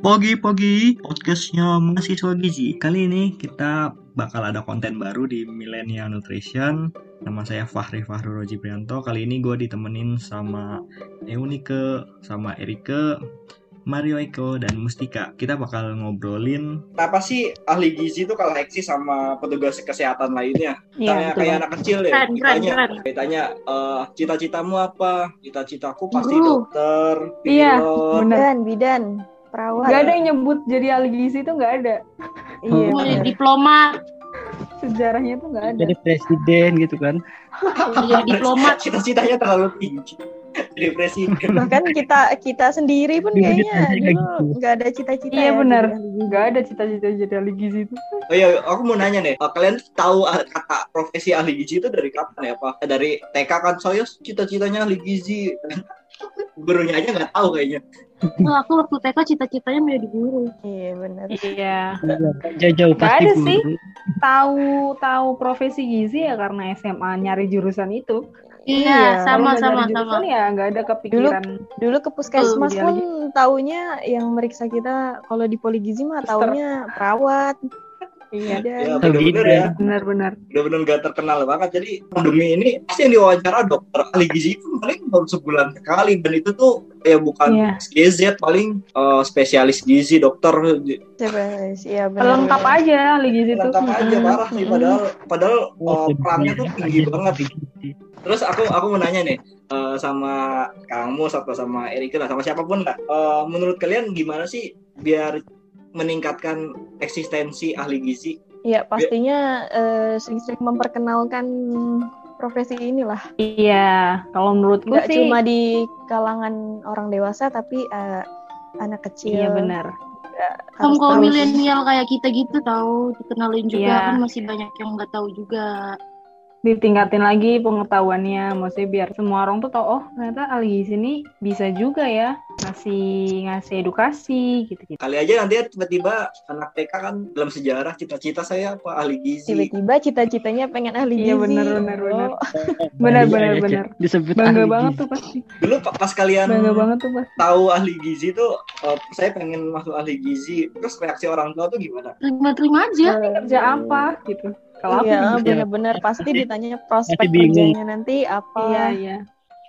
Pogi-pogi, podcastnya mahasiswa gizi. Kali ini kita bakal ada konten baru di Millennial Nutrition. Nama saya Fahri Fahru Roji Prianto. Kali ini gue ditemenin sama Eunike, sama Erike, Mario Eko, dan Mustika. Kita bakal ngobrolin Kenapa sih ahli gizi itu kalau eksis sama petugas kesehatan lainnya? Iya, kayak anak kecil deh, Keren, keren, ditanya, keren. ditanya eh, cita-citamu apa? Cita-citaku pasti Guru. dokter, Iya, pilot. bener. bidan bidan perawat Gak ada yang nyebut jadi ahli gizi itu nggak ada. iya mau jadi diplomat Sejarahnya itu nggak ada. jadi presiden gitu kan jadi diplomat Cita-citanya terlalu tinggi. Jadi presiden. bahkan kita kita sendiri pun kayaknya dulu gitu. nggak ada cita-cita Iya ya benar. Nggak ada cita-cita jadi ahli gizi itu. Oh iya, aku mau nanya nih, kalian tahu ah, kata profesi ahli gizi itu dari kapan ya, Pak? Dari TK kan saya cita-citanya ahli gizi. Gurunya aja nggak tahu kayaknya. Wah, aku waktu TK cita-citanya mau jadi guru iya benar Iya. jauh-jauh pasti ada guru. sih. Tahu tahu profesi gizi ya karena SMA nyari jurusan itu. Iya, iya sama sama sama ya nggak ada kepikiran. dulu ke puskesmas pun taunya yang meriksa kita kalau di poligizi mah taunya perawat Iya. bidan Ya bener-bener ya, Benar-benar. bener-bener gak terkenal banget. Jadi pandemi ini pasti yang diwawancara dokter ahli gizi itu paling baru sebulan sekali dan itu tuh ya bukan Iya. GZ paling eh, spesialis gizi dokter coba iya benar Pelengkap benar. aja ahli gizi itu. lengkap aja parah sih padahal padahal Oh, eh, perannya tuh tinggi banget. Terus aku aku mau nanya nih eh, sama kamu atau sama Erika lah sama siapa pun lah. Eh, menurut kalian gimana sih biar meningkatkan eksistensi ahli gizi? Iya pastinya eh, sering-sering memperkenalkan profesi inilah Iya. Kalau menurutku nggak sih. cuma di kalangan orang dewasa tapi eh, anak kecil Iya benar. kamu kalau milenial kayak kita gitu tahu dikenalin juga Iya. kan masih banyak yang nggak tahu juga ditingkatin lagi pengetahuannya maksudnya biar semua orang tuh tahu oh ternyata ahli gizi ini bisa juga ya ngasih ngasih edukasi gitu gitu Kali aja nanti ya tiba-tiba anak TK kan dalam sejarah cita-cita saya apa ahli gizi. tiba-tiba cita-citanya pengen ahli gizi. Iya, benar, benar, benar. Oh, benar Iya, benar. ya, benar disebut bangga ahli banget gizi. tuh pasti. Dulu pa- pas kalian bangga banget tuh pasti tahu ahli gizi tuh eh, saya pengen masuk ahli gizi. Terus reaksi orang tua tuh gimana? terima-terima aja. Kerja apa gitu. Kalau aku iya benar-benar pasti ditanya prospek kerjanya nanti apa. Iya iya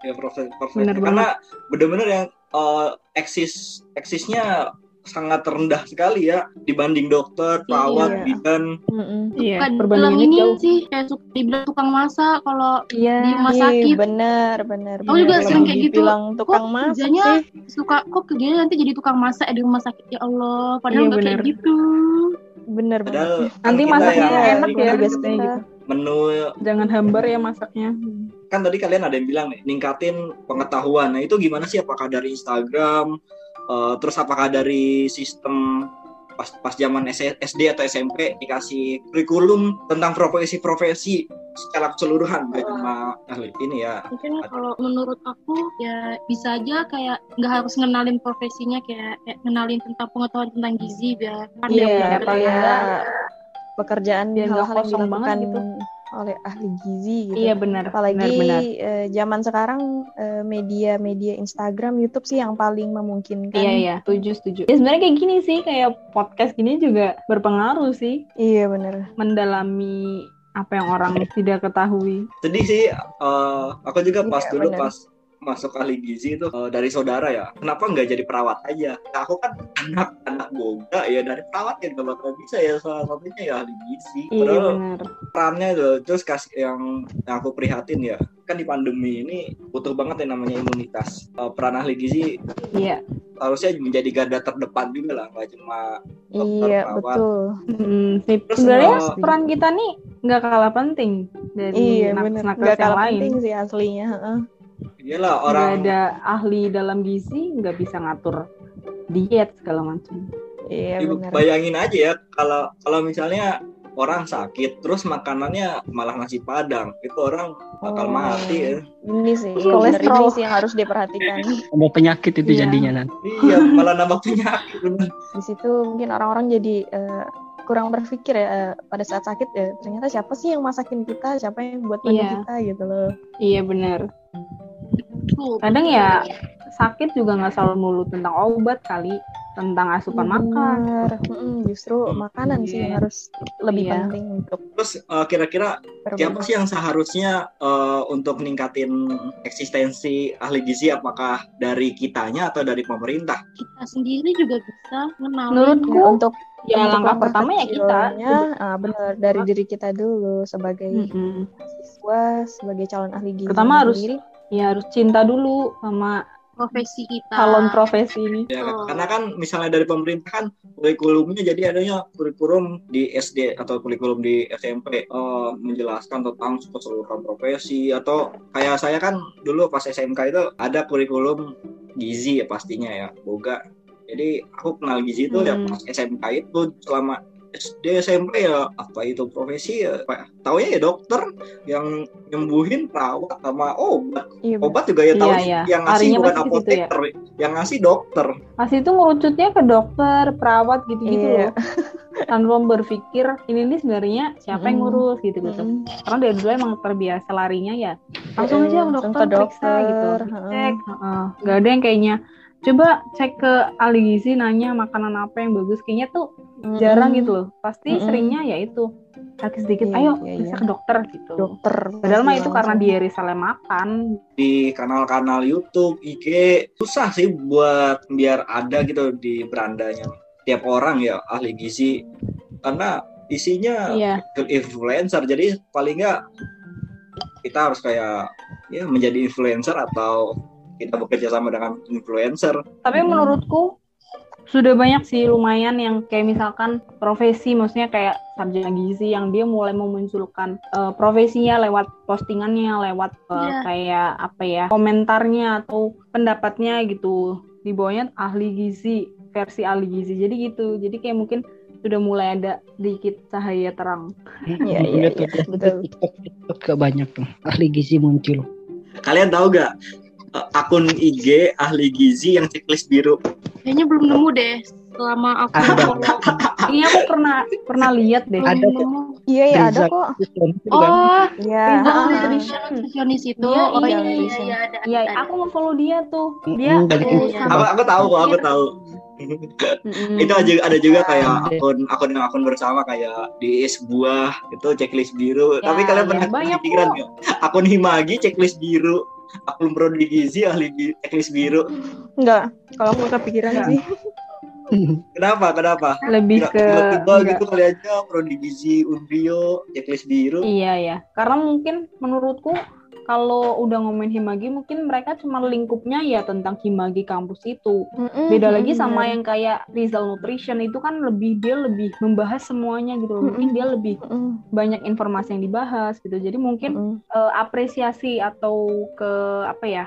Ya proses proses Bener karena bener-bener yang eh, eksis eksisnya sangat rendah sekali ya dibanding dokter, perawat, Iya. bidan. Mm-mm. iya Bukan bilang perbandingannya ini jauh sih kayak suka dibilang tukang masak kalau iya di rumah Ih, sakit bener bener Aku juga bener. sering kayak gitu. tukang Kok masak kerjanya sih suka kok kerjanya nanti jadi tukang masak di rumah sakit ya Allah padahal Iya, kayak bener. gitu bener Padahal nanti kan masaknya ya, enak ya kita. gitu menu jangan hambar ya masaknya. Kan tadi kalian ada yang bilang nih ningkatin pengetahuan. Nah, itu gimana sih? Apakah dari Instagram eh, terus apakah dari sistem pas pas zaman SD atau SMP dikasih kurikulum tentang profesi-profesi secara keseluruhan? Gak cuma ahli. ini ya. Mungkin kalau menurut aku ya bisa aja kayak nggak harus ngenalin profesinya kayak, kayak ngenalin tentang pengetahuan tentang gizi biar kan Iya, biar apa ya. Pekerjaan Biar hal-hal yang dilakukan gitu. oleh ahli gizi gitu. iya benar Apalagi benar benar eh, zaman sekarang eh, media-media Instagram, YouTube sih yang paling memungkinkan. Iya iya, setuju setuju. Ya sebenarnya kayak gini sih, kayak podcast gini juga berpengaruh sih Iya bener. mendalami apa yang orang tidak ketahui. sedih sih eh, aku juga pas Iya, dulu benar. pas masuk ahli gizi itu eh, dari saudara ya kenapa nggak jadi perawat aja nah, aku kan anak anak boga ya dari perawat ya nggak bakal bisa ya salah satunya ya ahli gizi Iya padahal perannya itu terus kasih yang, yang aku prihatin ya kan di pandemi ini butuh banget yang namanya imunitas Eh, peran ahli gizi Iya. harusnya menjadi garda terdepan juga lah nggak cuma Dokter, Iya perawat. betul. Hmm. Terus, sebenarnya eh, peran kita nih nggak kalah penting dari Iya bener. nakes-nakes Gak yang kalah lain. penting sih aslinya. heeh. Iyalah Nggak orang ada ahli dalam gizi nggak bisa ngatur diet segala macam. Iya bayangin aja ya kalau kalau misalnya orang sakit terus makanannya malah nasi padang itu orang bakal Oh. mati ya Ini sih, bener ini Kolesterol. sih yang harus diperhatikan. ada penyakit itu Iya. jadinya nanti iya malah nambah penyakit. Di situ mungkin orang-orang jadi eh, kurang berpikir ya eh, pada saat sakit ya ternyata siapa sih yang masakin kita, siapa yang buat mandi Iya. kita gitu loh. Iya benar. Kadang ya sakit juga nggak selalu mulu tentang obat kali tentang asupan makan. Bener. Mm-mm, justru Hmm. makanan sih yang harus lebih Iya. penting untuk Terus eh, kira-kira siapa sih yang seharusnya eh, untuk meningkatin eksistensi ahli gizi apakah dari kitanya atau dari pemerintah? Kita sendiri juga bisa ngenalin. Menurutku Ya, untuk ya untuk langkah pertama ya kita. ah, bener dari diri kita dulu sebagai Mm-mm. siswa, sebagai calon ahli gizi. Pertama harus- sendiri. Ya harus cinta dulu sama profesi kita. calon profesi ini. Ya, Betul. karena kan misalnya dari pemerintah kan kurikulumnya jadi adanya kurikulum di SD atau kurikulum di SMP eh, menjelaskan tentang keseluruhan profesi atau kayak saya kan dulu pas SMK itu ada kurikulum gizi ya pastinya ya boga jadi aku kenal gizi itu ya Hmm. pas SMK itu selama SD SMP ya apa itu profesi ya apa taunya ya dokter yang nyembuhin perawat sama obat Iya, obat juga ya tahu Iya, iya. yang ngasih bukan pasti ke situ ya. apoteker yang ngasih dokter Pas itu ngerucutnya ke dokter, perawat gitu-gitu Iya. loh. Tanpa berpikir ini nih sebenarnya siapa yang Mm-mm. ngurus gitu-gitu. Mm-mm. Karena dari dulu emang terbiasa larinya ya langsung aja ke langsung dokter, ke periksa gitu. dokter, heeh. Cek, heeh. Nggak ada yang kayaknya coba cek ke ahli gizi nanya makanan apa yang bagus. Kayaknya tuh Mm-mm. jarang gitu loh. Pasti Mm-mm. seringnya ya itu sakit sedikit, Iya, ayo periksa iya. ke dokter gitu. Dokter. Padahal mah itu karena dia salah makan. di kanal-kanal YouTube, IG susah sih buat biar ada gitu di berandanya tiap orang ya ahli gizi karena isinya Iya. influencer jadi paling nggak kita harus kayak ya menjadi influencer atau kita bekerja sama dengan influencer Tapi Mm-mm. menurutku sudah banyak sih lumayan yang kayak misalkan profesi maksudnya kayak sarjana gizi yang dia mulai memunculkan eh, profesinya lewat postingannya, lewat eh, Iya. kayak apa ya komentarnya atau pendapatnya gitu. Di bawahnya ahli gizi versi ahli gizi. Jadi gitu. Jadi kayak mungkin sudah mulai ada sedikit cahaya terang. Iya, Aku iya, iya, tuh, betul. TikTok, TikTok gak banyak tuh ahli gizi muncul. kalian tahu gak akun IG ahli gizi yang checklist biru Kayaknya belum nemu deh selama aku. Ini aku pernah pernah lihat deh. Belum Ada. Iya, iya ada kok. Kan? Oh, Iya. Oh, Ah. nutrition nutritionis itu. Iya, oh iya, iya, iya, iya, ada. Iya, aku mau follow dia tuh. Mm, Dia Iya, iya. aku aku tahu kok aku tahu itu aja ada juga kayak akun akun yang akun bersama kayak di sebuah itu checklist biru Ya, tapi kalian ya, pernah kepikiran kok. nggak akun himagi checklist biru akun prodi gizi ahli checklist biru. Enggak, kalau aku nggak kepikiran Enggak. sih. kenapa kenapa? Lebih Nggak- ke tiba-tiba gitu kali aja prodi gizi unrio checklist biru. Iya ya, karena mungkin menurutku kalau udah ngomongin Himagi mungkin mereka cuma lingkupnya ya tentang Himagi kampus itu. Mm-mm, Beda lagi sama yang kayak Rizal Nutrition itu kan lebih dia lebih membahas semuanya gitu. loh. Mungkin dia lebih Mm-mm, banyak informasi yang dibahas gitu. Jadi mungkin mm-mm. eh, apresiasi atau ke apa ya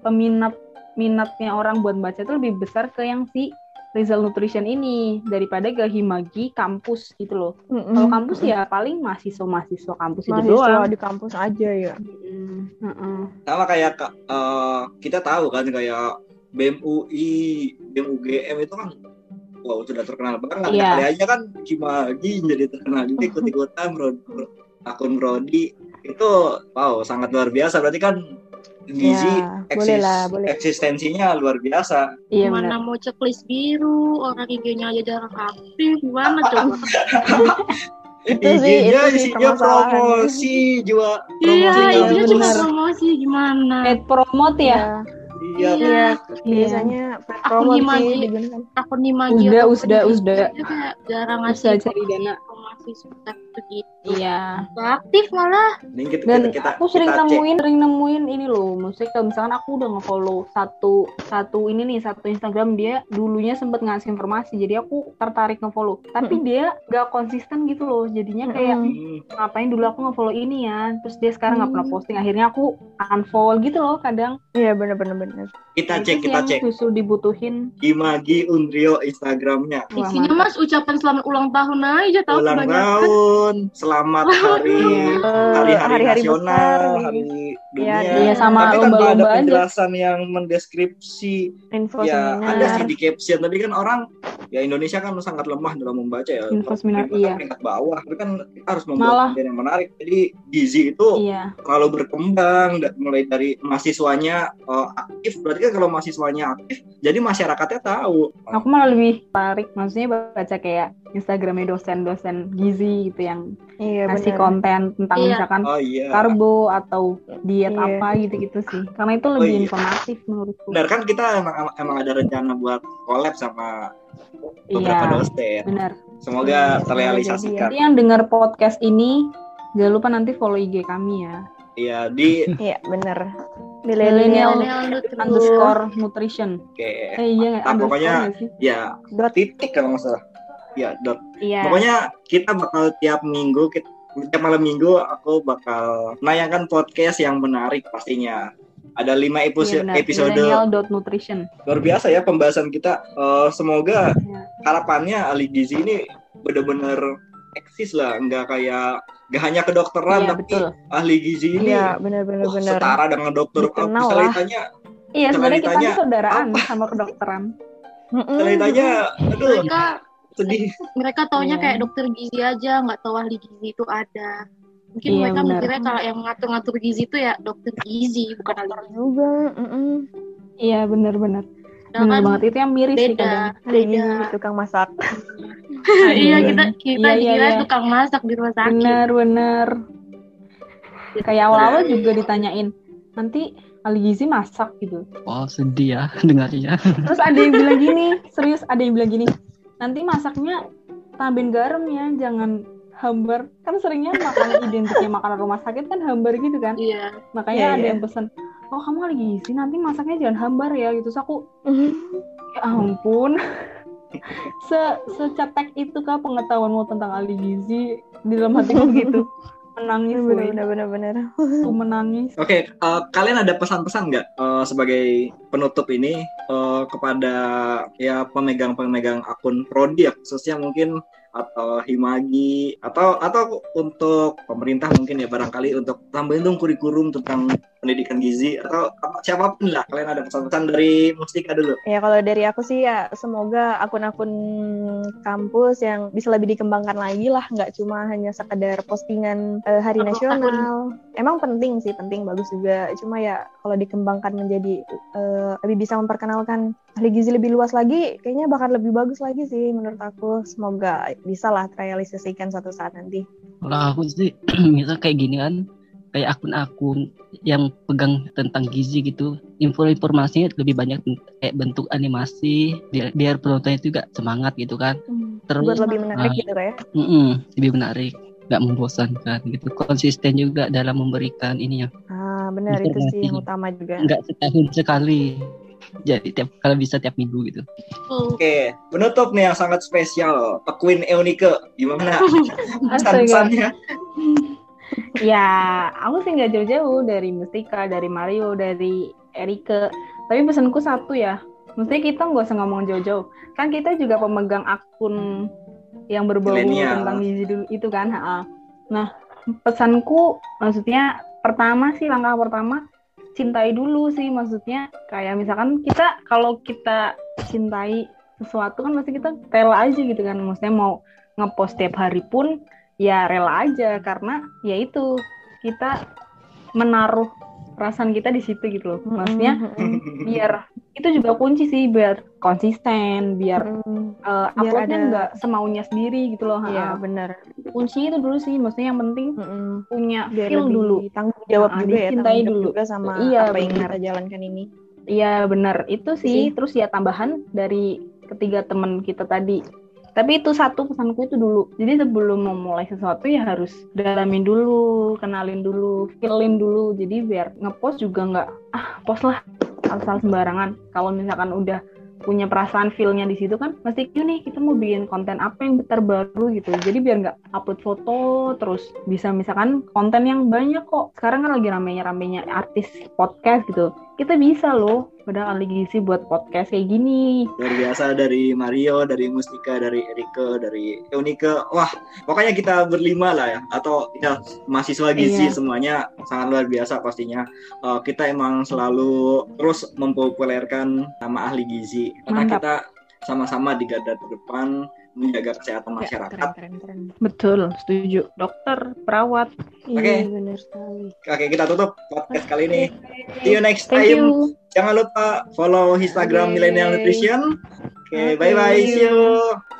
peminat minatnya orang buat baca itu lebih besar ke yang si Rizal Nutrition ini daripada ke Himagi kampus gitu loh. Mm-mm. Kalau kampus ya paling mahasiswa-mahasiswa kampus itu mahasiswa doang. di kampus aja ya. Mm, heeh. sama kayak eh, kita tahu kan kayak BEM UI BEM UGM itu kan wow sudah terkenal banget Iya. kali aja kan Himagi jadi terkenal juga ikut-ikutan bro, bro. akun Brody itu wow sangat luar biasa berarti kan gizi Ya, boleh lah, boleh. eksistensinya luar biasa Iya Mana benar. mau checklist biru, orang IG-nya aja jarang aktif, gimana coba? Itu sih, IG-nya itu sih isinya promosi juga Iya, promosi iya, IG-nya cuma promosi gimana? Paid promote ya? iya Iya, Iya, Iya. biasanya Akun promote Himagi. sih digunakan. akun Himagi Usda, atau usda, akun usda. IG aja kayak jarang ngasih cari dana. Begitu. Iya. Gak aktif malah. Ini kita, Dan kita, kita, aku sering kita cek. nemuin, sering nemuin ini loh. Maksudnya kalau misalkan aku udah nge-follow satu satu ini nih, satu Instagram dia dulunya sempet ngasih informasi. Jadi aku tertarik nge-follow. Tapi dia gak konsisten gitu loh. Jadinya kayak. Hmm, ngapain dulu aku nge-follow ini ya. Terus dia sekarang nggak pernah Hmm. posting. Akhirnya aku unfollow gitu loh kadang. Iya, bener-bener bener. kita Itu cek sih kita yang cek Justru dibutuhin. Himagi Unrio Instagramnya Isinya mas ucapan selamat ulang tahun aja tahu ulang. Tahun selamat hari Iya. hari-hari nasional besar hari dunia. iya, sama tapi tanpa ada lomba-lomba aja. penjelasan yang mendeskripsi Info ya seminar. ada sih di caption tapi kan orang ya Indonesia kan sangat lemah dalam membaca ya Info seminar, iya. peringkat bawah tapi kan harus membuat Malah- konten yang menarik jadi gizi itu Iya, terlalu berkembang mulai dari mahasiswanya eh, aktif berarti kan kalau mahasiswanya aktif jadi masyarakatnya tahu aku malah lebih tarik maksudnya baca kayak Instagramnya dosen-dosen gizi gitu yang Iya ngasih konten tentang Iya. misalkan oh iya karbo atau diet Iya. apa gitu-gitu sih. Karena itu lebih iya. informatif menurutku. benar kan kita emang, emang ada rencana buat collab sama beberapa Iya, dosen benar. semoga Iya, terrealisasikan Jadi yang dengar podcast ini jangan lupa nanti follow IG kami ya. iya di Iya benar. Millennial underscore nutrition. oke Eh iya nggak Ah, underscore pokoknya- ya titik kalau nggak salah ya dot Iya. Pokoknya kita bakal tiap minggu, kita, tiap malam minggu aku bakal menayangkan podcast yang menarik pastinya. Ada lima Iya, episode, benar. episode nutrition. luar biasa ya pembahasan kita. Eh, semoga Iya. harapannya ahli gizi ini benar-benar eksis lah, nggak kayak nggak hanya kedokteran Iya tapi betul. ahli gizi ini Iya benar-benar wah, benar. setara dengan dokter. Kalau Dikenal misalnya lah. ditanya, Iya sebenarnya kita saudaraan sama kedokteran. Ditanya, aduh mereka sedih. mereka taunya Iya. kayak dokter gizi aja nggak tahu ahli gizi itu ada mungkin Iya, mereka benar. mikirnya kalau yang ngatur-ngatur gizi itu ya dokter gizi bukan ahli gizi juga. mm-mm. Iya benar-benar. Benar Sedangkan banget itu yang miris sih beda kadang. Ada beda tukang masak. iya Aduh. kita kita Iya, iya, dikira iya. tukang masak di rumah sakit Bener bener. Kayak awal-awal juga ditanyain nanti ahli gizi masak gitu. Oh sedih ya dengarnya. Terus ada yang bilang gini, serius ada yang bilang gini, nanti masaknya tambahin garam ya, jangan hambar. Kan seringnya makanan identiknya makanan rumah sakit kan hambar gitu kan. iya Makanya Iya, ada iya. yang pesan, oh kamu ahli gizi nanti masaknya jangan hambar ya gitu. Terus aku, ya ampun. Se secetek itu kah pengetahuanmu tentang ahli gizi di dalam hatiku gitu. Menangis, woy. Benar-benar benar-benar. Aku menangis. Oke, eh, kalian ada pesan-pesan nggak eh, sebagai penutup ini eh, kepada ya pemegang-pemegang akun prodi ya, khususnya mungkin atau himagi atau atau untuk pemerintah mungkin ya barangkali untuk tambahin dong kurikulum tentang pendidikan gizi atau apa- siapa pun lah kalian ada pesan-pesan dari Mustika dulu. Ya kalau dari aku sih ya semoga akun-akun kampus yang bisa lebih dikembangkan lagi lah, nggak cuma hanya sekedar postingan eh, hari Akun- nasional. Emang penting sih, penting bagus juga. Cuma ya kalau dikembangkan menjadi eh, lebih bisa memperkenalkan ahli gizi lebih luas lagi, kayaknya bakal lebih bagus lagi sih menurut aku. Semoga bisa lah terrealisasikan suatu saat nanti. Kalau aku sih misal kayak gini kan kayak akun-akun yang pegang tentang gizi gitu info-informasinya lebih banyak kayak bentuk animasi biar, biar penontonnya juga semangat gitu kan terus Buat lebih menarik ah, gitu kayak. mm-mm, lebih menarik nggak membosankan gitu konsisten juga dalam memberikan ini ya Ah benar itu sih yang utama juga. nggak setahun sekali jadi tiap kalau bisa tiap minggu gitu tuh Oke, penutup nih yang sangat spesial, Queen Eunike, gimana Astaga. pesan-pesannya? Ya, aku sih nggak jauh-jauh dari Mustika, dari Mario, dari Erike. Tapi pesanku satu ya, mesti kita nggak usah ngomong jauh-jauh. Kan kita juga pemegang akun yang berbau Milenial. tentang gizi dulu itu kan. Nah, pesanku maksudnya pertama sih langkah pertama cintai dulu sih maksudnya kayak misalkan kita kalau kita cintai sesuatu kan pasti kita rela aja gitu kan. Maksudnya mau ngepost tiap hari pun ya rela aja. Karena ya itu kita menaruh perasaan kita di situ gitu loh. Maksudnya Mm-mm. biar itu juga kunci sih biar konsisten biar eh, Biar uploadnya ada- nggak semaunya sendiri gitu loh. Iya benar. Kunci itu dulu sih maksudnya yang penting Mm-mm. punya biar feel dulu. tanggung jawab Ah, juga ya tanggung jawab dulu. juga sama Iya, apa yang kita jalankan ini. Iya benar itu sih. Sih. terus ya tambahan dari ketiga teman kita tadi. Tapi itu satu pesanku itu dulu. Jadi sebelum memulai sesuatu ya harus dalamin dulu kenalin dulu feelin dulu. Jadi biar ngepost juga nggak ah post lah asal sembarangan. Kalau misalkan udah punya perasaan feelnya di situ kan mesti "Yuk nih kita mau bikin konten apa yang terbaru gitu. Jadi biar nggak upload foto terus bisa misalkan konten yang banyak kok. Sekarang kan lagi ramenya ramenya artis podcast gitu kita bisa loh pada ahli gizi buat podcast kayak gini. luar biasa dari Mario, dari Mustika, dari Erika, dari Eunike. Wah, pokoknya kita berlima lah ya, atau ya mahasiswa gizi Iya. semuanya sangat luar biasa pastinya. Eh, kita emang selalu terus mempopulerkan nama ahli gizi karena Mantap. kita sama-sama di garda terdepan menjaga kesehatan Ya, masyarakat. keren, keren, keren. Betul, setuju. Dokter, perawat. Oke. Iya, benar sekali. Oke, kita tutup podcast kali ini. See you next Thank time. you. Jangan lupa follow Instagram Oke. Millennial Nutrition. Oke, Oke. bye bye. See you.